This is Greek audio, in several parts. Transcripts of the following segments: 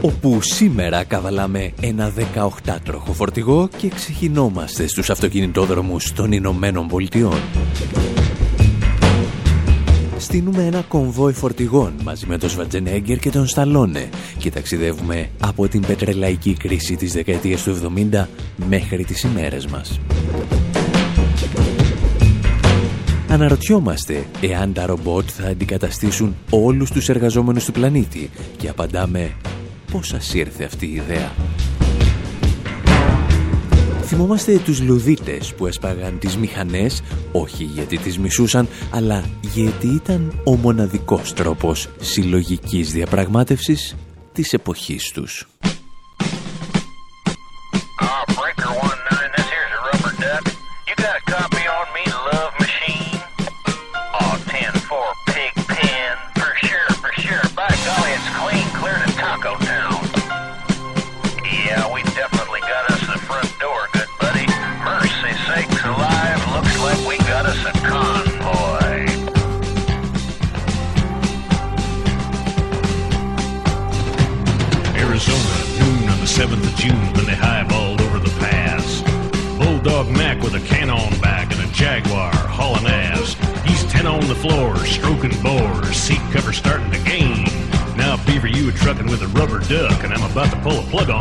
Όπου σήμερα καβαλάμε ένα 18τροχο φορτηγό και ξεχυνόμαστε στους αυτοκινητόδρομους των Ηνωμένων Πολιτειών. Στείνουμε ένα κομβόι φορτηγών μαζί με τον Σβατζενέγκερ και τον Σταλόνε και ταξιδεύουμε από την πετρελαϊκή κρίση της δεκαετίας του 70 μέχρι τις ημέρες μας. Αναρωτιόμαστε εάν τα ρομπότ θα αντικαταστήσουν όλους τους εργαζόμενους του πλανήτη και απαντάμε πώς σας ήρθε αυτή η ιδέα; Θυμόμαστε τους λουδίτες που έσπαγαν τις μηχανές, όχι γιατί τις μισούσαν, αλλά γιατί ήταν ο μοναδικός τρόπος συλλογικής διαπραγμάτευσης της εποχής τους. Κάπου στα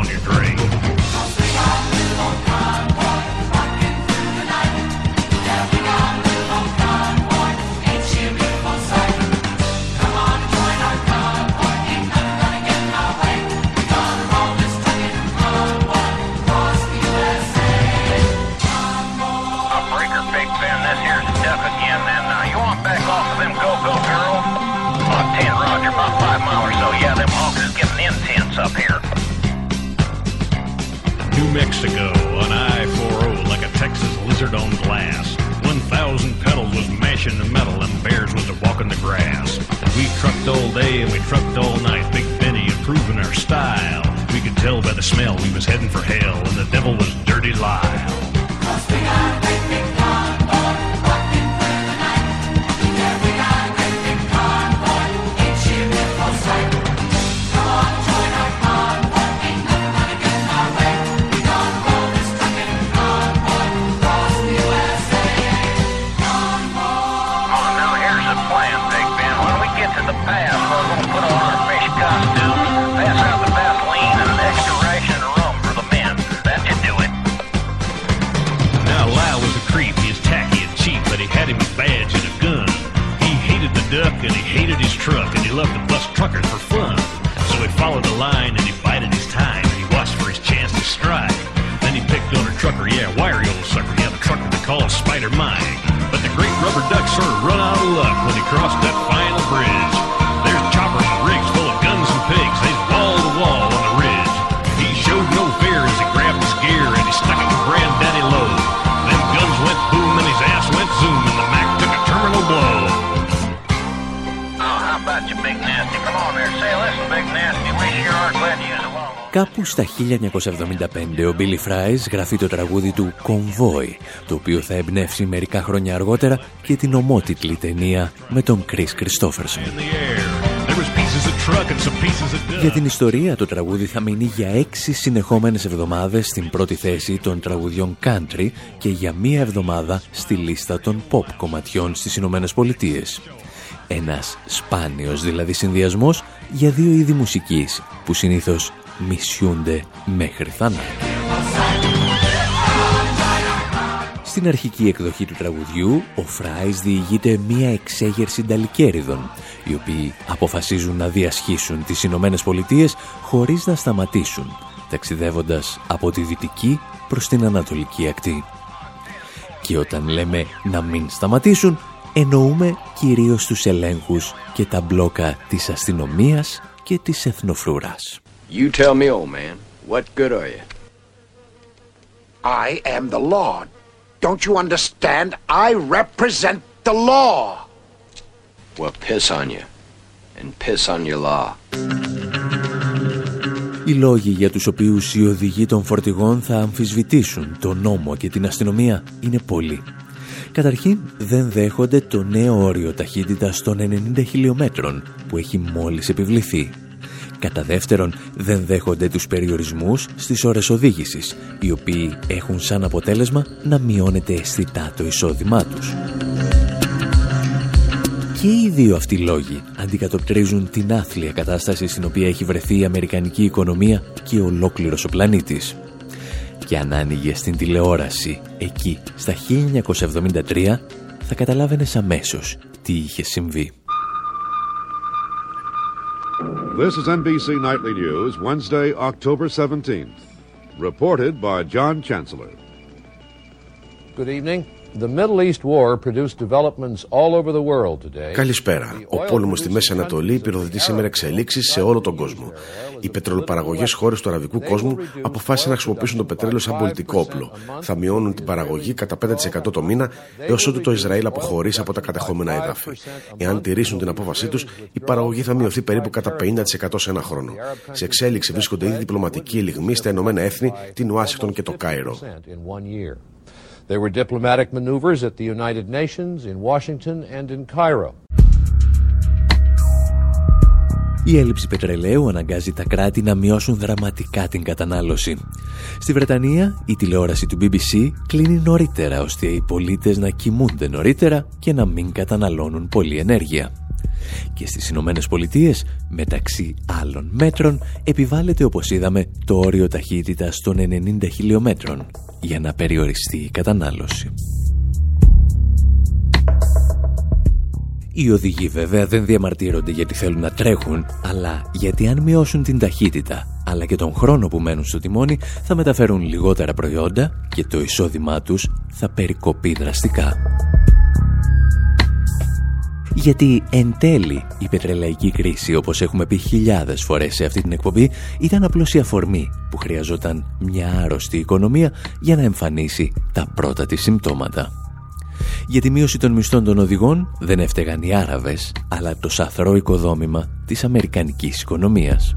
1975 ο Billy Fries γραφεί το τραγούδι του «Convoy», το οποίο θα εμπνεύσει μερικά χρόνια αργότερα και την ομότιτλη ταινία με τον Chris Christopherson. Για την ιστορία το τραγούδι θα μείνει για έξι συνεχόμενες εβδομάδες στην πρώτη θέση των τραγουδιών country και για μία εβδομάδα στη λίστα των pop κομματιών στις Ηνωμένες Πολιτείες. Ένας σπάνιος δηλαδή συνδυασμός για δύο είδη μουσικής που συνήθως μισιούνται μέχρι θάνατο. Στην αρχική εκδοχή του τραγουδιού, ο Φράις διηγείται μία εξέγερση νταλικέριδων, οι οποίοι αποφασίζουν να διασχίσουν τις Ηνωμένες Πολιτείες χωρίς να σταματήσουν, ταξιδεύοντας από τη δυτική προς την ανατολική ακτή. Και όταν λέμε να μην σταματήσουν, εννοούμε κυρίως τους ελέγχους και τα μπλόκα της αστυνομίας και της εθνοφρουράς. You tell me, old man, what good are you? I am the Lord. Don't you understand? I represent the law. Well, piss on you. And piss on your law. Οι λόγοι για τους οποίους οι οδηγοί των φορτηγών θα αμφισβητήσουν τον νόμο και την αστυνομία είναι πολλοί. Καταρχήν δεν δέχονται το νέο όριο ταχύτητας των 90 χιλιόμετρων που έχει μόλις επιβληθεί. Κατά δεύτερον, δεν δέχονται τους περιορισμούς στις ώρες οδήγησης, οι οποίοι έχουν σαν αποτέλεσμα να μειώνεται αισθητά το εισόδημά τους. Και οι δύο αυτοί λόγοι αντικατοπτρίζουν την άθλια κατάσταση στην οποία έχει βρεθεί η Αμερικανική οικονομία και ολόκληρος ο πλανήτης. Και αν άνοιγε στην τηλεόραση εκεί στα 1973 θα καταλάβαινες αμέσως τι είχε συμβεί. This is NBC Nightly News, Wednesday, October 17th. Reported by John Chancellor. Good evening. The Middle East War produced developments all over the world today. Καλησπέρα. Ο πόλεμος στη Μέση Ανατολή πυροδοτεί σήμερα εξελίξεις σε όλο τον κόσμο. Οι πετρελοπαραγωγές χώρες του αραβικού κόσμου αποφάσισαν να χρησιμοποιήσουν το πετρέλαιο σαν πολιτικό όπλο. Θα μειώνουν την παραγωγή κατά 5% το μήνα έως ότου το Ισραήλ αποχωρήσει από τα κατεχόμενα έδαφη. Εάν τηρήσουν την απόφασή τους, η παραγωγή θα μειωθεί περίπου κατά 50% σε ένα χρόνο. Σε εξέλιξη βρίσκονται ήδη διπλωματικοί ελιγμοί στα Ηνωμένα Έθνη, την Ουάσιγκτον και το Κάιρο. There were diplomatic maneuvers at the United Nations, in Washington and in Cairo. Η έλλειψη πετρελαίου αναγκάζει τα κράτη να μειώσουν δραματικά την κατανάλωση. Στη Βρετανία, η τηλεόραση του BBC κλείνει νωρίτερα ώστε οι πολίτες να κοιμούνται νωρίτερα και να μην καταναλώνουν πολλή ενέργεια. Και στις Ηνωμένες Πολιτείες, μεταξύ άλλων μέτρων, επιβάλλεται όπως είδαμε το όριο ταχύτητας των 90 χιλιόμετρων για να περιοριστεί η κατανάλωση. Οι οδηγοί βέβαια δεν διαμαρτύρονται γιατί θέλουν να τρέχουν, αλλά γιατί αν μειώσουν την ταχύτητα, αλλά και τον χρόνο που μένουν στο τιμόνι, θα μεταφέρουν λιγότερα προϊόντα και το εισόδημά τους θα περικοπεί δραστικά. Γιατί εν τέλει η πετρελαϊκή κρίση, όπως έχουμε πει χιλιάδες φορές σε αυτή την εκπομπή, ήταν απλώς η αφορμή που χρειαζόταν μια άρρωστη οικονομία για να εμφανίσει τα πρώτα της συμπτώματα. Για τη μείωση των μισθών των οδηγών δεν έφταιγαν οι Άραβες, αλλά το σαθρό οικοδόμημα της Αμερικανικής οικονομίας.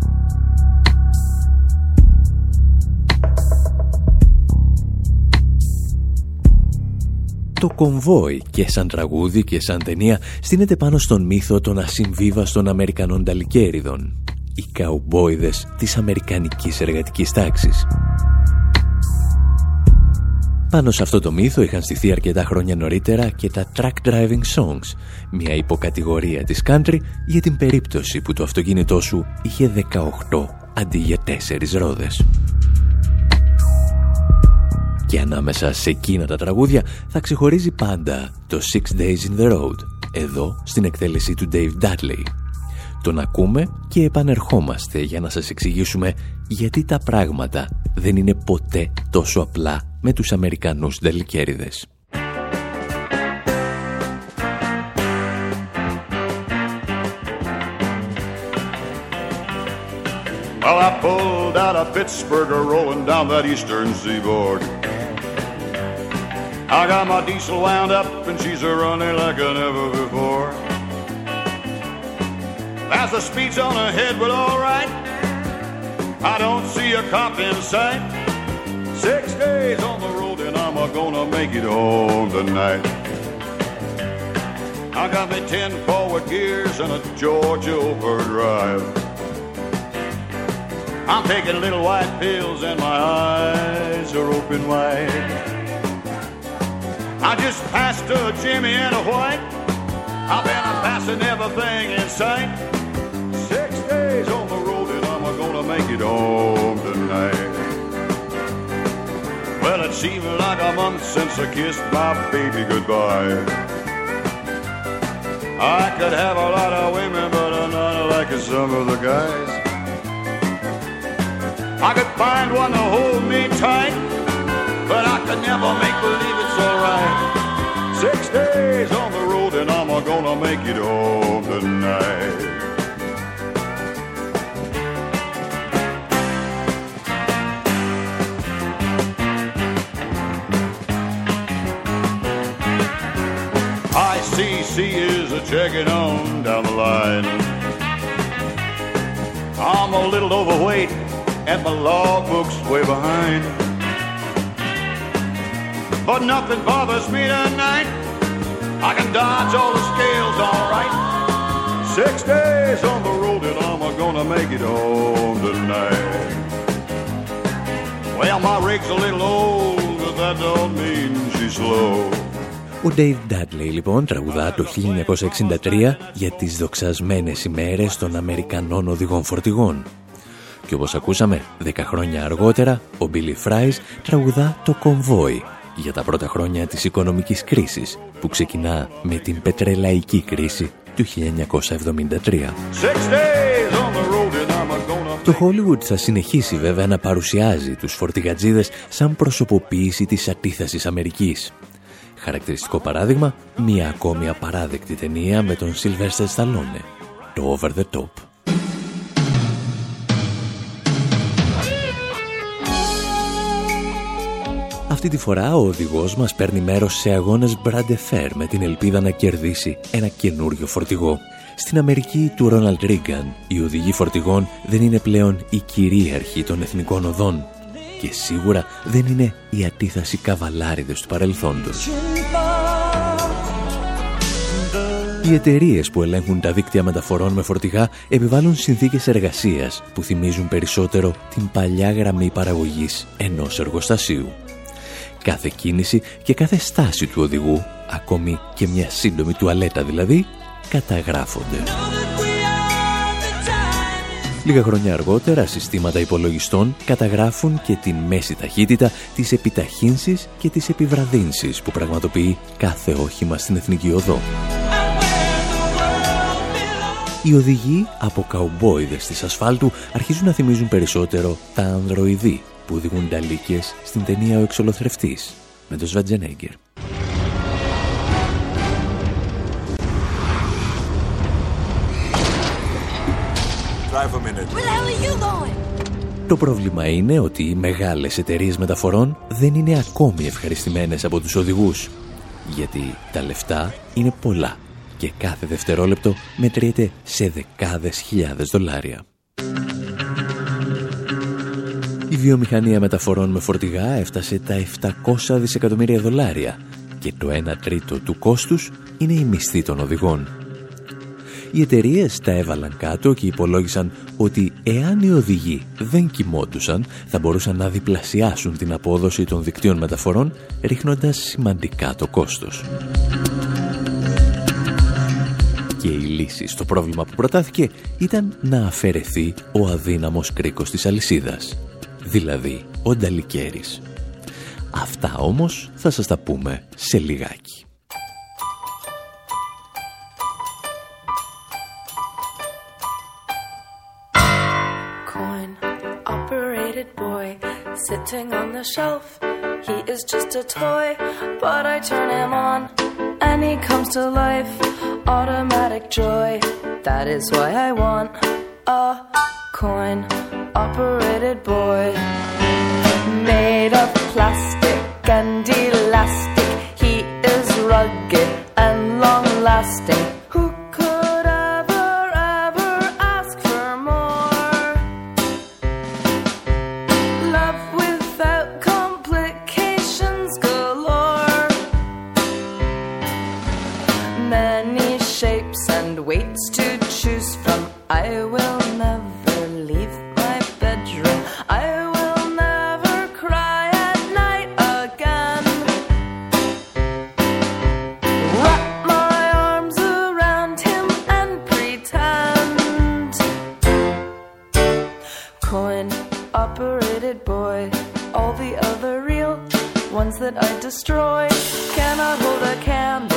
Το κομβόι και σαν τραγούδι και σαν ταινία στείνεται πάνω στον μύθο των ασυμβίβαστων Αμερικανών ταλικέριδων. Οι καουμπόιδες της Αμερικανικής εργατικής τάξης. Πάνω σε αυτό το μύθο είχαν στηθεί αρκετά χρόνια νωρίτερα και τα Track Driving Songs, μια υποκατηγορία της country για την περίπτωση που το αυτοκίνητό σου είχε 18 αντί για 4 ρόδες. Και ανάμεσα σε εκείνα τα τραγούδια θα ξεχωρίζει πάντα το Six Days in the Road, εδώ στην εκτέλεση του Dave Dudley. Τον ακούμε και επανερχόμαστε για να σας εξηγήσουμε γιατί τα πράγματα δεν είναι ποτέ τόσο απλά με τους Αμερικανούς δελικέριδες. Well, I pulled out a Pittsburgher rolling down that eastern seaboard. I got my diesel wound up and she's a running like I never before. As the speed's on ahead, but alright. I don't see a cop in sight. Six days on the road and I'm gonna make it home tonight. I got me ten forward gears and a Georgia overdrive. I'm taking little white pills and my eyes are open wide. I just passed a Jimmy and a white. I've been a passing everything in sight. Six days on the road and I'm gonna make it home tonight. Well, it seems like a month since I kissed my baby goodbye. I could have a lot of women, but I'm not like some of the guys. I could find one to hold me tight, but I could never make believe it's alright. Six days on the road and I'm gonna make it home tonight. RTC is a checking on down the line. I'm a little overweight and my logbook's way behind. But nothing bothers me tonight. I can dodge all the scales all right. Six days on the road and I'm gonna make it home tonight. Well, my rig's a little old, but that don't mean she's slow. Ο Dave Dudley λοιπόν τραγουδά το 1963 για τις δοξασμένες ημέρες των Αμερικανών οδηγών φορτηγών. Και όπως ακούσαμε, 10 χρόνια αργότερα, ο Billy Fries τραγουδά το «Κομβόι» για τα πρώτα χρόνια της οικονομικής κρίσης που ξεκινά με την πετρελαϊκή κρίση του 1973. Το Hollywood θα συνεχίσει βέβαια να παρουσιάζει τους φορτηγατζίδες σαν προσωποποίηση της αντίθεσης Αμερικής. Χαρακτηριστικό παράδειγμα, μία ακόμη απαράδεκτη ταινία με τον Sylvester Stallone, το Over the Top. Αυτή τη φορά ο οδηγός μας παίρνει μέρος σε αγώνες Brad Fair με την ελπίδα να κερδίσει ένα καινούριο φορτηγό. Στην Αμερική του Ρόναλντ Ρίγκαν, οι οδηγοί φορτηγών δεν είναι πλέον η κυρίαρχοι των εθνικών οδών και σίγουρα δεν είναι οι αντίθαση καβαλάριδες του παρελθόντος. Οι εταιρείες που ελέγχουν τα δίκτυα μεταφορών με φορτηγά επιβάλλουν συνθήκες εργασίας που θυμίζουν περισσότερο την παλιά γραμμή παραγωγής ενός εργοστασίου. Κάθε κίνηση και κάθε στάση του οδηγού, ακόμη και μια σύντομη τουαλέτα δηλαδή, καταγράφονται. Λίγα χρόνια αργότερα, συστήματα υπολογιστών καταγράφουν και την μέση ταχύτητα, της επιταχύνσης και της επιβραδύνσης που πραγματοποιεί κάθε όχημα στην Εθνική Οδό. Οι οδηγοί από καουμπόιδες της ασφάλτου αρχίζουν να θυμίζουν περισσότερο τα ανδροειδή που οδηγούν ταλίκες στην ταινία «Ο εξολοθρευτής» με τον Σβατζενέγκερ. Το πρόβλημα είναι ότι οι μεγάλες εταιρείες μεταφορών δεν είναι ακόμη ευχαριστημένες από τους οδηγούς, γιατί τα λεφτά είναι πολλά και κάθε δευτερόλεπτο μετριέται σε δεκάδες χιλιάδες δολάρια. Η βιομηχανία μεταφορών με φορτηγά έφτασε τα 700 δισεκατομμύρια δολάρια και το 1 τρίτο του κόστους είναι η μισθή των οδηγών. Οι εταιρείες τα έβαλαν κάτω και υπολόγισαν ότι εάν οι οδηγοί δεν κοιμόντουσαν θα μπορούσαν να διπλασιάσουν την απόδοση των δικτύων μεταφορών ρίχνοντας σημαντικά το κόστος. Και η λύση στο πρόβλημα που προτάθηκε ήταν να αφαιρεθεί ο αδύναμος κρίκος της αλυσίδας, δηλαδή ο Νταλικέρης. Αυτά όμως θα σας τα πούμε σε λιγάκι. Sitting on the shelf. He is just a toy, but I turn him on and he comes to life. Automatic joy, that is why I want a coin operated boy. Made of plastic and elastic, he is rugged and long lasting. that I destroy. Can I hold a candle?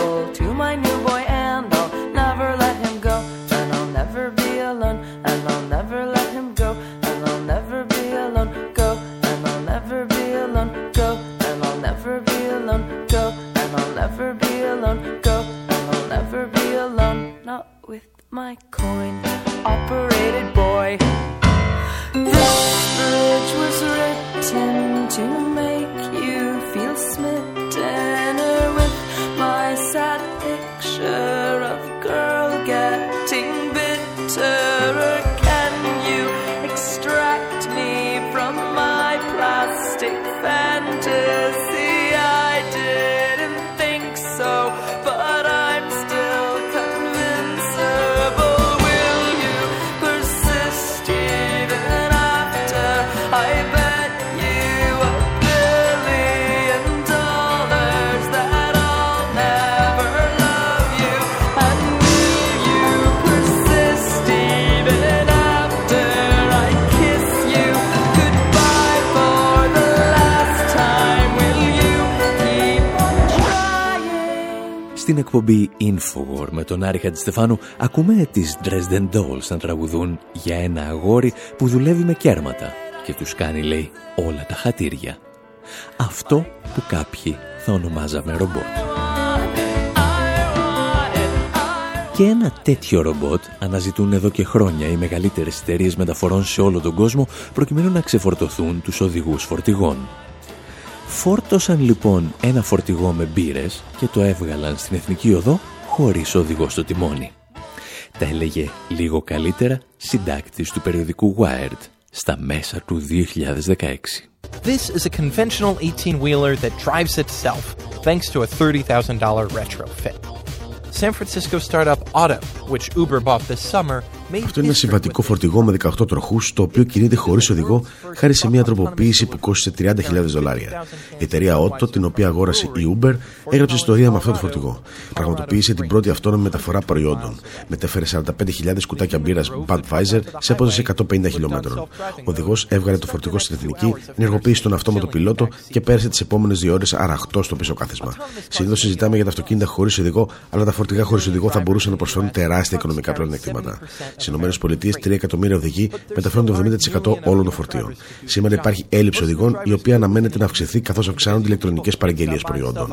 Εκπομπή Infowar με τον Άρη Χατζηστεφάνου ακούμε τις Dresden Dolls να τραγουδούν για ένα αγόρι που δουλεύει με κέρματα και τους κάνει, λέει, όλα τα χατήρια. Αυτό που κάποιοι θα ονομάζαμε ρομπότ. Και ένα τέτοιο ρομπότ αναζητούν εδώ και χρόνια οι μεγαλύτερες εταιρείες μεταφορών σε όλο τον κόσμο προκειμένου να ξεφορτωθούν τους οδηγούς φορτηγών. Φόρτωσαν λοιπόν ένα φορτηγό με μπύρες και το έβγαλαν στην Εθνική Οδό χωρίς οδηγό στο τιμόνι. Τα έλεγε λίγο καλύτερα συντάκτης του περιοδικού Wired στα μέσα του 2016. This is a conventional 18-wheeler that drives itself thanks to a $30,000 retrofit. San Francisco startup Auto, which Uber bought this summer, αυτό είναι ένα συμβατικό φορτηγό με 18 τροχούς, το οποίο κινείται χωρίς οδηγό χάρη σε μια τροποποίηση που κόστησε 30.000 δολάρια. Η εταιρεία Otto, την οποία αγόρασε η Uber, έγραψε ιστορία με αυτό το φορτηγό. Πραγματοποίησε την πρώτη αυτόνομη μεταφορά προϊόντων. Μετέφερε 45.000 κουτάκια μπύρας Budweiser σε απόσταση 150 χιλιόμετρων. Ο οδηγός έβγαλε το φορτηγό στην εθνική, ενεργοποίησε τον αυτόματο πιλότο και πέρασε τις επόμενες δύο ώρες αραχτό στο πίσω κάθισμα. Συνήθως συζητάμε για τα αυτοκίνητα χωρίς οδηγό, αλλά τα φορτηγά χωρίς οδηγό θα μπορούσαν να προσφέρουν τεράστια οικονομικά πλεονεκτήματα. Στι ΗΠΑ, 3 εκατομμύρια οδηγοί μεταφέρουν το 70% όλων των φορτίων. Σήμερα υπάρχει έλλειψη οδηγών, η οποία αναμένεται να αυξηθεί καθώς αυξάνονται οι ηλεκτρονικές παραγγελίες προϊόντων.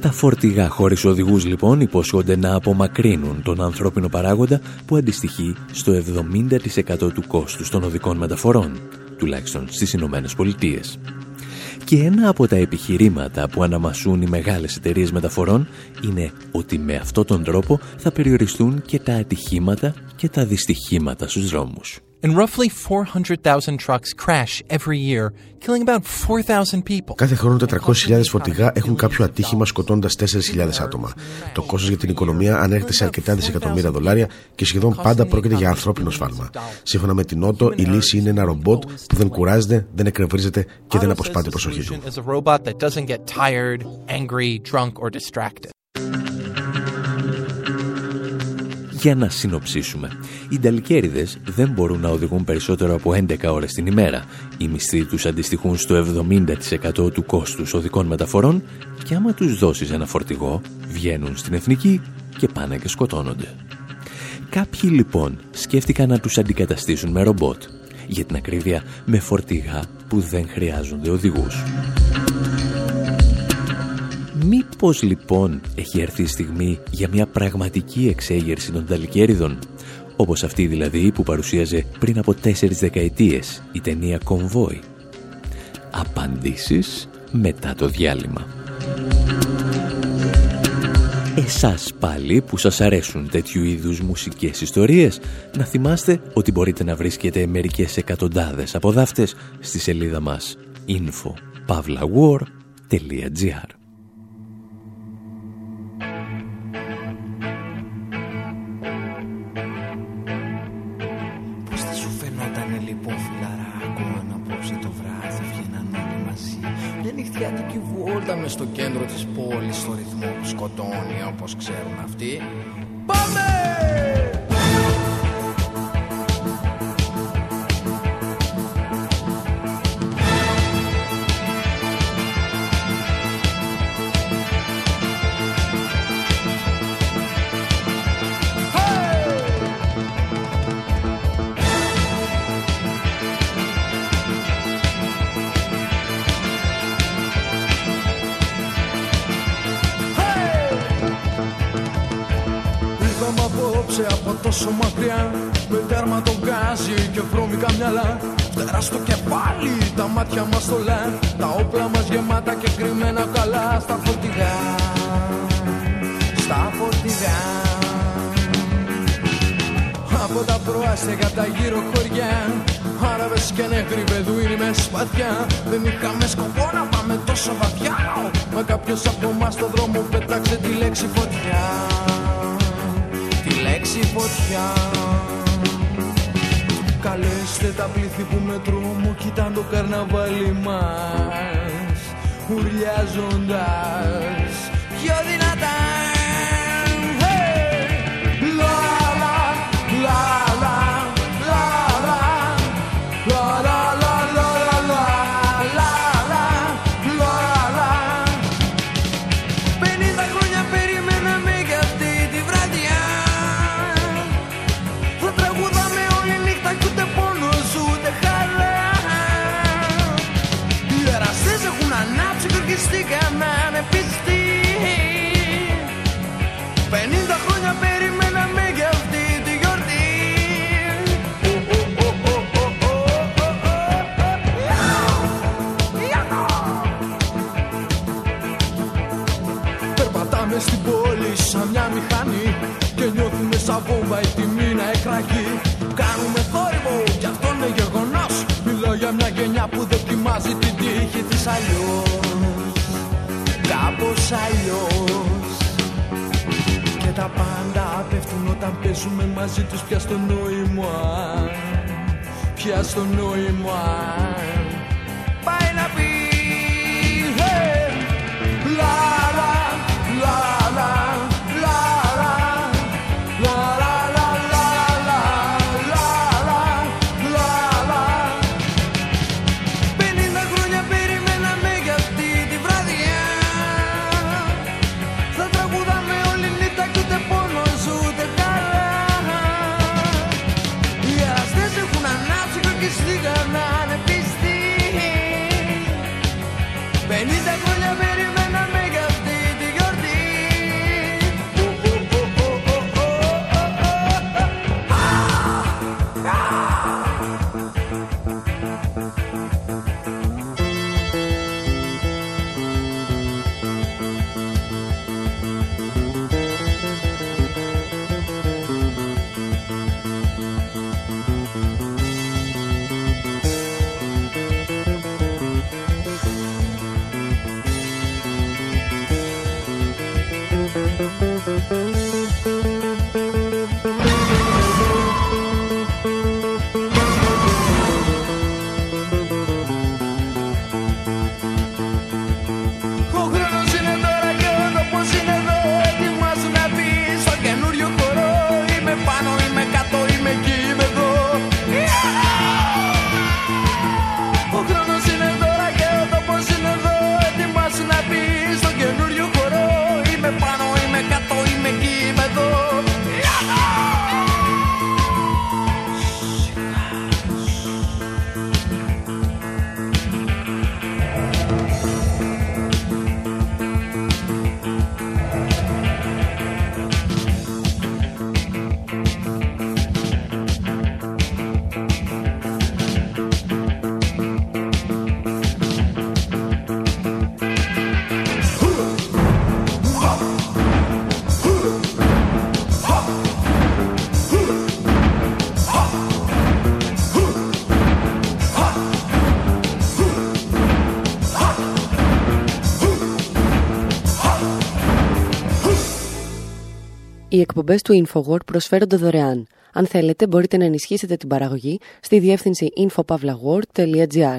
Τα φορτηγά χωρίς οδηγούς λοιπόν υπόσχονται να απομακρύνουν τον ανθρώπινο παράγοντα που αντιστοιχεί στο 70% του κόστους των οδικών μεταφορών, τουλάχιστον στις Ηνωμένες Πολιτείες. Και ένα από τα επιχειρήματα που αναμασούν οι μεγάλες εταιρείες μεταφορών είναι ότι με αυτόν τον τρόπο θα περιοριστούν και τα ατυχήματα και τα δυστυχήματα στους δρόμους. And roughly 400,000 trucks crash every year, killing about 4,000 people. Κάθε χρόνο 400.000 φορτηγά έχουν κάποιο ατύχημα σκοτώνοντας 4.000 άτομα. Το κόστος για την οικονομία ανέρχεται σε αρκετά δισεκατομμύρια δολάρια και σχεδόν πάντα πρόκειται για ανθρώπινο σφάλμα. Σύμφωνα με την Ότο, η λύση είναι ένα ρομπότ που δεν κουράζεται, δεν εκνευρίζεται και δεν αποσπά την προσοχή του. Για να συνοψίσουμε, οι νταλικέριδες δεν μπορούν να οδηγούν περισσότερο από 11 ώρες την ημέρα. Οι μισθοί τους αντιστοιχούν στο 70% του κόστους οδικών μεταφορών και άμα τους δώσεις ένα φορτηγό, βγαίνουν στην εθνική και πάνε και σκοτώνονται. Κάποιοι λοιπόν σκέφτηκαν να τους αντικαταστήσουν με ρομπότ, για την ακρίβεια με φορτηγά που δεν χρειάζονται οδηγούς. Μήπως λοιπόν έχει έρθει η στιγμή για μια πραγματική εξέγερση των ταλικέριδων, όπως αυτή δηλαδή που παρουσίαζε πριν από τέσσερις δεκαετίες η ταινία «Κομβόη». Απαντήσεις μετά το διάλειμμα. Εσάς πάλι που σας αρέσουν τέτοιου είδους μουσικές ιστορίες, να θυμάστε ότι μπορείτε να βρίσκετε μερικές εκατοντάδες από δάφτες στη σελίδα μας info.pavlawar.gr τόσο βαθιά. Μα κάποιος από εμάς στον δρόμο πέταξε τη λέξη φωτιά. Λέξη φωτιά. Καλέστε τα πλήθη που με τρόμο κοιτάν το καρναβάλι μας. Ουρλιάζοντας. Πιο δυνατά εποχή Κάνουμε θόρυβο κι αυτό είναι γεγονός. Μιλάω για μια γενιά που δοκιμάζει την τύχη της αλλιώς. Κάπως αλλιώς. Και τα πάντα πέφτουν όταν παίζουμε μαζί τους πια στο νόημα Πια στο νόημα Οι εκπομπές του InfoWord προσφέρονται δωρεάν. Αν θέλετε, μπορείτε να ενισχύσετε την παραγωγή στη διεύθυνση infopavlagor.gr.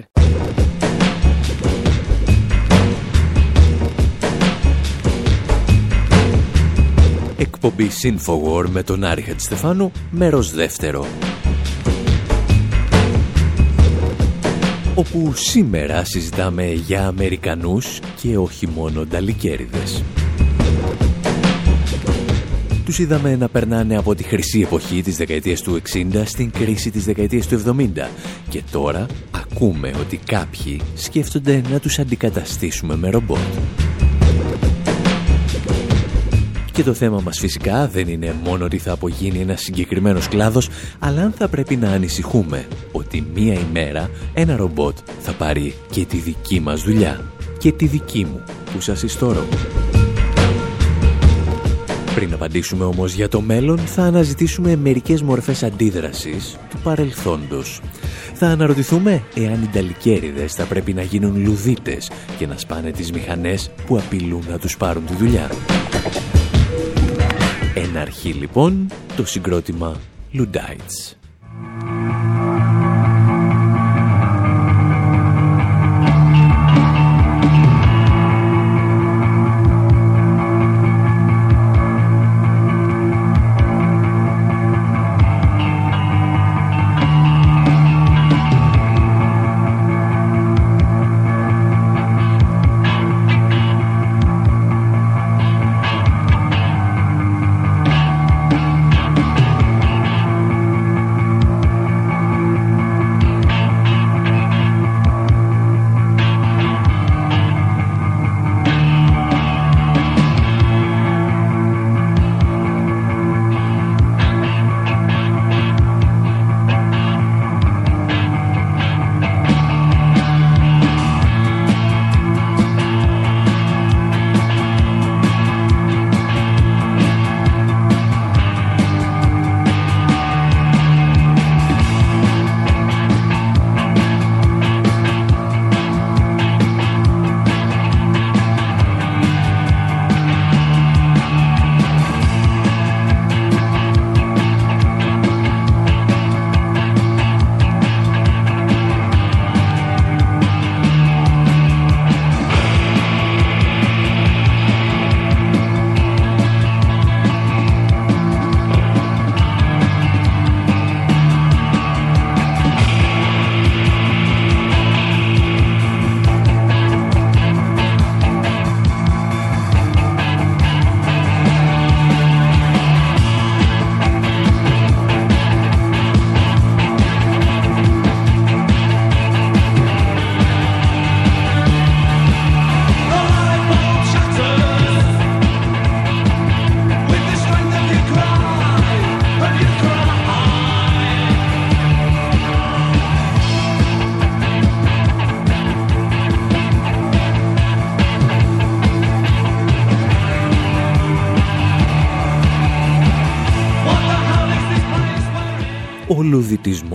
Εκπομπή Infowar με τον Άρη Χατζηστεφάνου, μέρος δεύτερο. Όπου σήμερα συζητάμε για Αμερικανούς και όχι μόνο νταλικέριδες. Τους είδαμε να περνάνε από τη χρυσή εποχή της δεκαετίας του 60 στην κρίση της δεκαετίας του 70 και τώρα ακούμε ότι κάποιοι σκέφτονται να τους αντικαταστήσουμε με ρομπότ. Και το θέμα μας φυσικά δεν είναι μόνο ότι θα απογίνει ένας συγκεκριμένος κλάδος, αλλά αν θα πρέπει να ανησυχούμε ότι μία ημέρα ένα ρομπότ θα πάρει και τη δική μας δουλειά και τη δική μου που σας ιστόρω. Πριν απαντήσουμε όμως για το μέλλον, θα αναζητήσουμε μερικές μορφές αντίδρασης του παρελθόντος. Θα αναρωτηθούμε εάν οι ταλικέριδες θα πρέπει να γίνουν λουδίτες και να σπάνε τις μηχανές που απειλούν να τους πάρουν τη δουλειά. Ένα αρχή λοιπόν το συγκρότημα Ludites.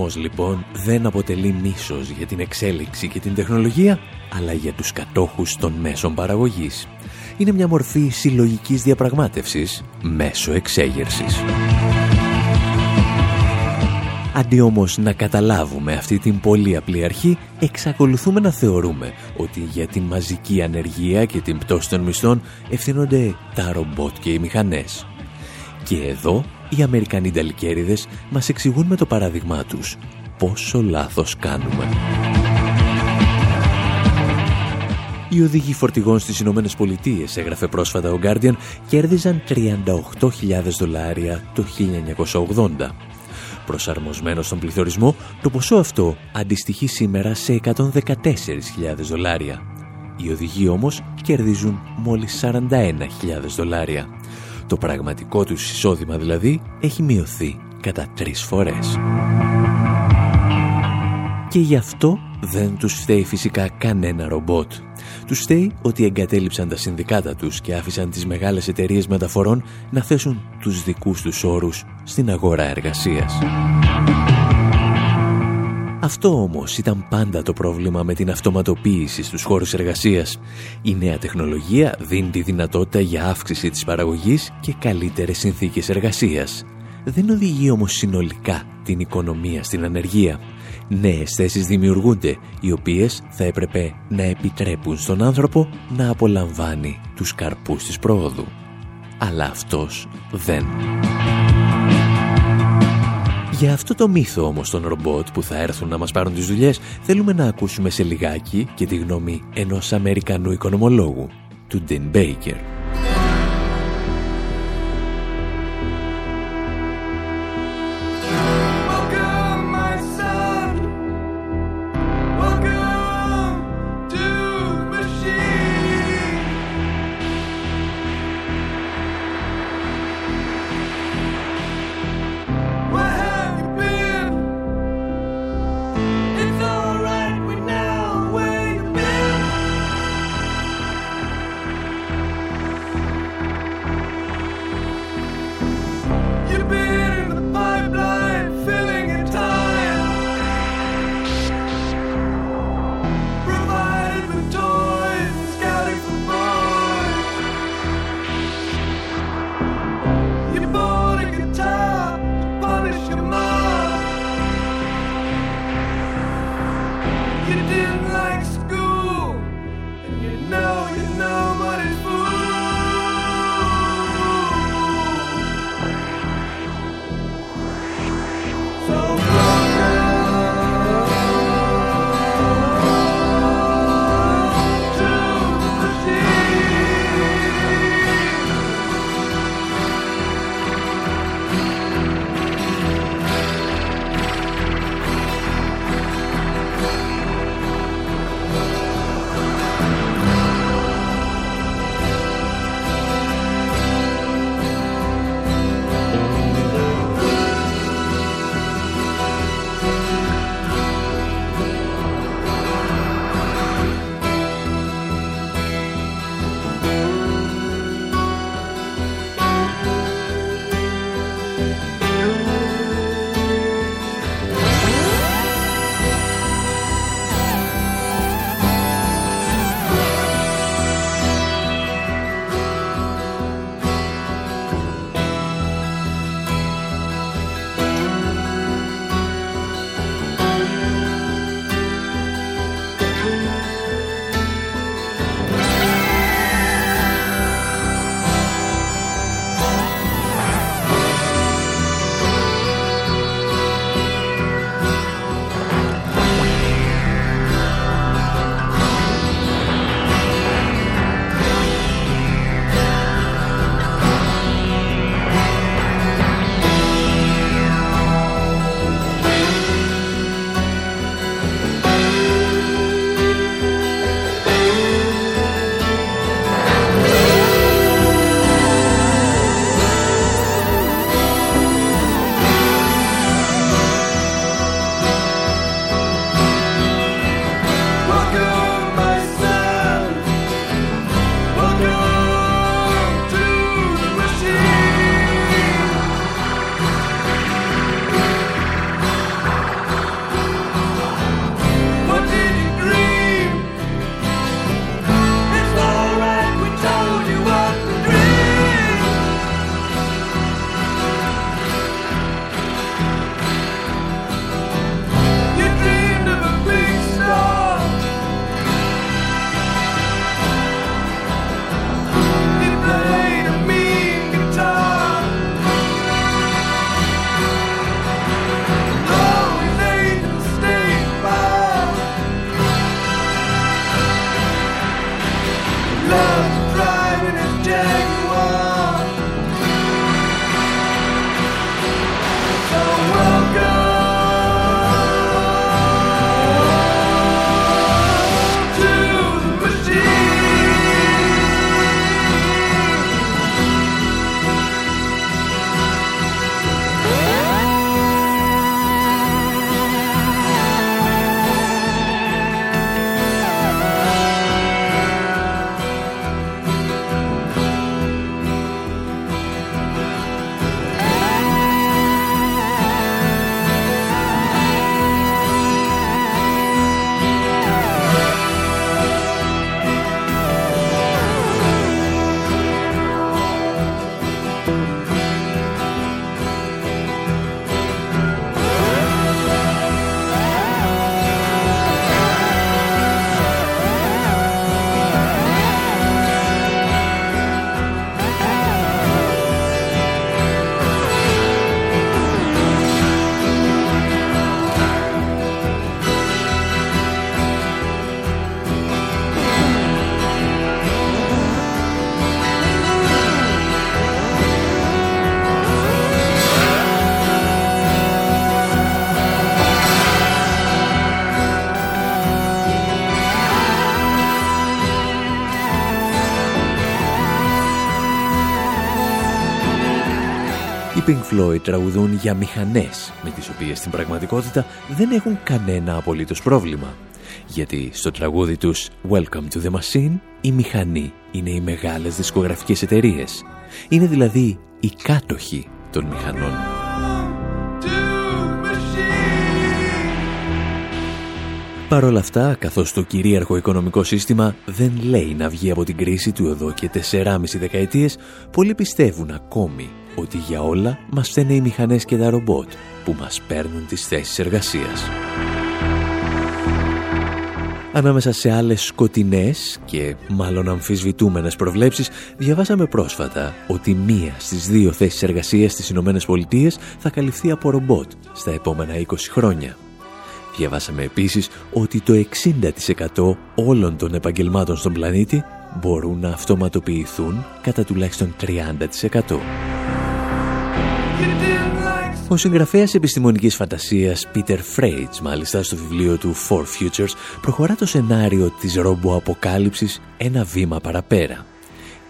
Λουδιτισμός λοιπόν δεν αποτελεί μίσος για την εξέλιξη και την τεχνολογία, αλλά για τους κατόχους των μέσων παραγωγής. Είναι μια μορφή συλλογικής διαπραγμάτευσης μέσω εξέγερσης. Αντί όμως να καταλάβουμε αυτή την πολύ απλή αρχή, εξακολουθούμε να θεωρούμε ότι για την μαζική ανεργία και την πτώση των μισθών ευθύνονται τα ρομπότ και οι μηχανές. Και εδώ οι Αμερικανοί ταλικέριδες μας εξηγούν με το παράδειγμά τους πόσο λάθος κάνουμε. Οι οδηγοί φορτηγών στις Ηνωμένες Πολιτείες, έγραφε πρόσφατα ο Guardian, κέρδιζαν 38.000 δολάρια το 1980. Προσαρμοσμένος στον πληθωρισμό, το ποσό αυτό αντιστοιχεί σήμερα σε 114.000 δολάρια. Οι οδηγοί όμως κερδίζουν μόλις 41.000 δολάρια. Το πραγματικό τους εισόδημα δηλαδή έχει μειωθεί κατά τρεις φορές. Και γι' αυτό δεν τους φταίει φυσικά κανένα ρομπότ. Τους φταίει ότι εγκατέλειψαν τα συνδικάτα τους και άφησαν τις μεγάλες εταιρείες μεταφορών να θέσουν τους δικούς τους όρους στην αγορά εργασίας. Αυτό όμως ήταν πάντα το πρόβλημα με την αυτοματοποίηση στους χώρους εργασίας. Η νέα τεχνολογία δίνει τη δυνατότητα για αύξηση της παραγωγής και καλύτερες συνθήκες εργασίας. Δεν οδηγεί όμως συνολικά την οικονομία στην ανεργία. Νέες θέσεις δημιουργούνται, οι οποίες θα έπρεπε να επιτρέπουν στον άνθρωπο να απολαμβάνει τους καρπούς της πρόοδου. Αλλά αυτός δεν. Για αυτό το μύθο όμως των ρομπότ που θα έρθουν να μας πάρουν τις δουλειές θέλουμε να ακούσουμε σε λιγάκι και τη γνώμη ενός Αμερικανού οικονομολόγου, του Dean Baker. Floyd τραγουδούν για μηχανές, με τις οποίες στην πραγματικότητα δεν έχουν κανένα απολύτως πρόβλημα. Γιατί στο τραγούδι τους Welcome to the Machine, η μηχανή είναι οι μεγάλες δισκογραφικές εταιρείες. Είναι δηλαδή οι κάτοχοι των μηχανών. Παρ' όλα αυτά, καθώς το κυρίαρχο οικονομικό σύστημα δεν λέει να βγει από την κρίση του εδώ και 4,5 δεκαετίες, πολλοί πιστεύουν ακόμη ότι για όλα μας φταίνε οι μηχανές και τα ρομπότ που μας παίρνουν τις θέσεις εργασίας. Ανάμεσα σε άλλες σκοτεινές και μάλλον αμφισβητούμενες προβλέψεις, διαβάσαμε πρόσφατα ότι μία στις δύο θέσεις εργασίας στις Ηνωμένες Πολιτείες θα καλυφθεί από ρομπότ στα επόμενα 20 χρόνια. Διαβάσαμε επίσης ότι το 60% όλων των επαγγελμάτων στον πλανήτη μπορούν να αυτοματοποιηθούν κατά τουλάχιστον 30%. Ο συγγραφέας επιστημονικής φαντασίας Peter Freitz, μάλιστα στο βιβλίο του Four Futures, προχωρά το σενάριο της ρομπο-αποκάλυψης ένα βήμα παραπέρα.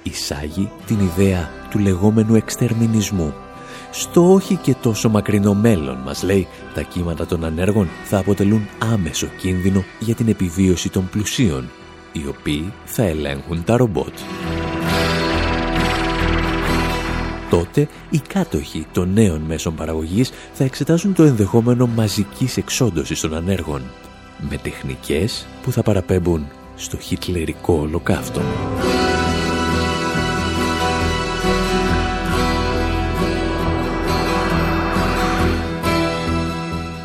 Εισάγει την ιδέα του λεγόμενου εξτερμινισμού. Στο όχι και τόσο μακρινό μέλλον, μας λέει, τα κύματα των ανέργων θα αποτελούν άμεσο κίνδυνο για την επιβίωση των πλουσίων, οι οποίοι θα ελέγχουν τα ρομπότ τότε οι κάτοχοι των νέων μέσων παραγωγής θα εξετάσουν το ενδεχόμενο μαζικής εξόντωσης των ανέργων με τεχνικές που θα παραπέμπουν στο χιτλερικό ολοκαύτωμα.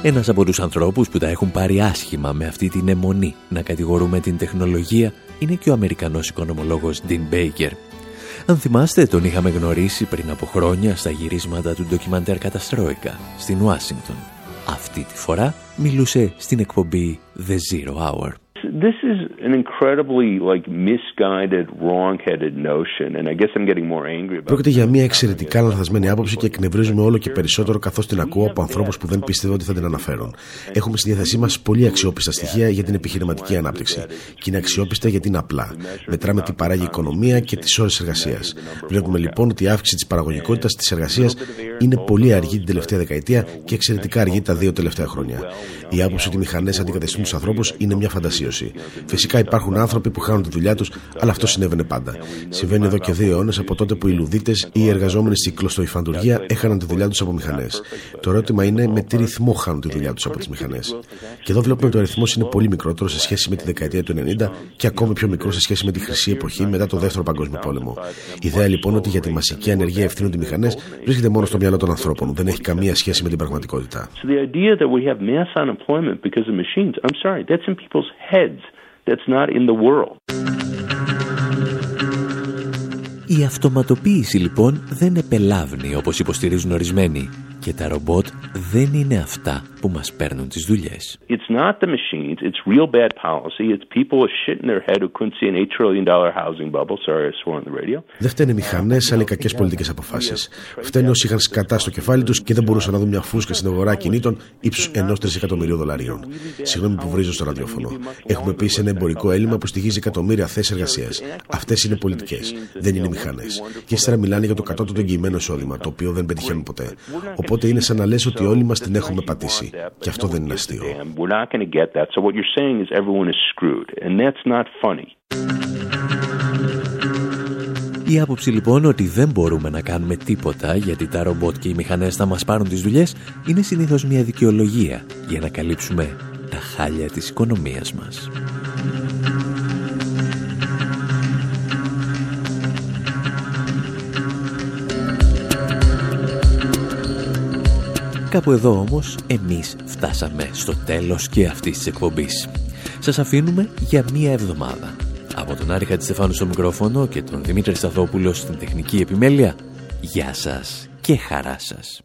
Ένας από τους ανθρώπους που τα έχουν πάρει άσχημα με αυτή την αιμονή να κατηγορούμε την τεχνολογία είναι και ο Αμερικανός οικονομολόγος Dean Baker, αν θυμάστε, τον είχαμε γνωρίσει πριν από χρόνια στα γυρίσματα του ντοκιμαντέρ Καταστρόικα στην Ουάσιγκτον. Αυτή τη φορά μιλούσε στην εκπομπή The Zero Hour. This is an incredibly like misguided, wrong-headed notion, and I guess I'm getting more angry about. Πρόκειται για μια εξαιρετικά λανθασμένη άποψη και εκνευρίζουμε όλο και περισσότερο καθώς την ακούω από ανθρώπους που δεν πίστευαν ότι θα την αναφέρουν. Έχουμε στη διάθεσή μας πολύ αξιόπιστα στοιχεία για την επιχειρηματική ανάπτυξη. Και είναι αξιόπιστα γιατί είναι απλά. Μετράμε τι παράγει η οικονομία και τις ώρες εργασίας. Βλέπουμε λοιπόν ότι η αύξηση της παραγωγικότητας της εργασίας είναι πολύ αργή την τελευταία δεκαετία και εξαιρετικά αργή τα δύο τελευταία χρόνια. Η άποψη ότι οι μηχανές αντικαταστούν τους ανθρώπους είναι μια φαντασίωση. Φυσικά υπάρχουν άνθρωποι που χάνουν τη δουλειά τους, αλλά αυτό συνέβαινε πάντα. Συμβαίνει εδώ και δύο αιώνες από τότε που οι Λουδίτες ή οι εργαζόμενοι στην κλωστοϊφαντουργία έχαναν τη δουλειά τους από μηχανές. Το ερώτημα είναι με τι ρυθμό χάνουν τη δουλειά τους από τις μηχανές. Και εδώ βλέπουμε ότι ο αριθμό είναι πολύ μικρότερο σε σχέση με τη δεκαετία του 90 και ακόμη πιο μικρό σε σχέση με τη χρυσή εποχή μετά το δεύτερο παγκόσμιο πόλεμο. Η ιδέα λοιπόν ότι για τη μασική ανεργία ευθύνονται οι μηχανές βρίσκεται μόνο στο μυαλό των ανθρώπων. Δεν έχει καμία σχέση με την πραγματικότητα. that's not in the world. Η αυτοματοποίηση λοιπόν δεν επελάβνει όπως υποστηρίζουν ορισμένοι και τα ρομπότ δεν είναι αυτά που μας παίρνουν τις δουλειές. It's not the machines, it's real bad policy. It's people with shit in their head who couldn't see an 8 trillion dollar housing bubble. Sorry, I swore on the radio. Δεν φταίνε μηχανές, αλλά οι κακές πολιτικές αποφάσεις. Φταίνε όσοι είχαν σκατά στο κεφάλι τους και δεν μπορούσαν να δουν μια φούσκα στην αγορά κινήτων ύψους ενός τρισεκατομμυρίου δολαρίων. Συγγνώμη που βρίζω στο ραδιόφωνο. Έχουμε επίση ένα εμπορικό έλλειμμα που στοιχίζει εκατομμύρια θέσεις εργασίας. Αυτές είναι πολιτικές, δεν είναι μηχανές. Και ύστερα μιλάνε για το κατώτατο εγγυημένο εισόδημα, το οποίο δεν πετυχαίνουν ποτέ. Οπότε είναι σαν να λες ότι όλοι μας την έχουμε πατήσει. Και αυτό δεν είναι αστείο. Η άποψη λοιπόν ότι δεν μπορούμε να κάνουμε τίποτα γιατί τα ρομπότ και οι μηχανές θα μας πάρουν τις δουλειές είναι συνήθως μια δικαιολογία για να καλύψουμε τα χάλια της οικονομίας μας. Κάπου εδώ όμως εμείς φτάσαμε στο τέλος και αυτής της εκπομπής. Σας αφήνουμε για μία εβδομάδα. Από τον Άρη Χατζηστεφάνου στο μικρόφωνο και τον Δημήτρη Σταθόπουλο στην τεχνική επιμέλεια, γεια σας και χαρά σας.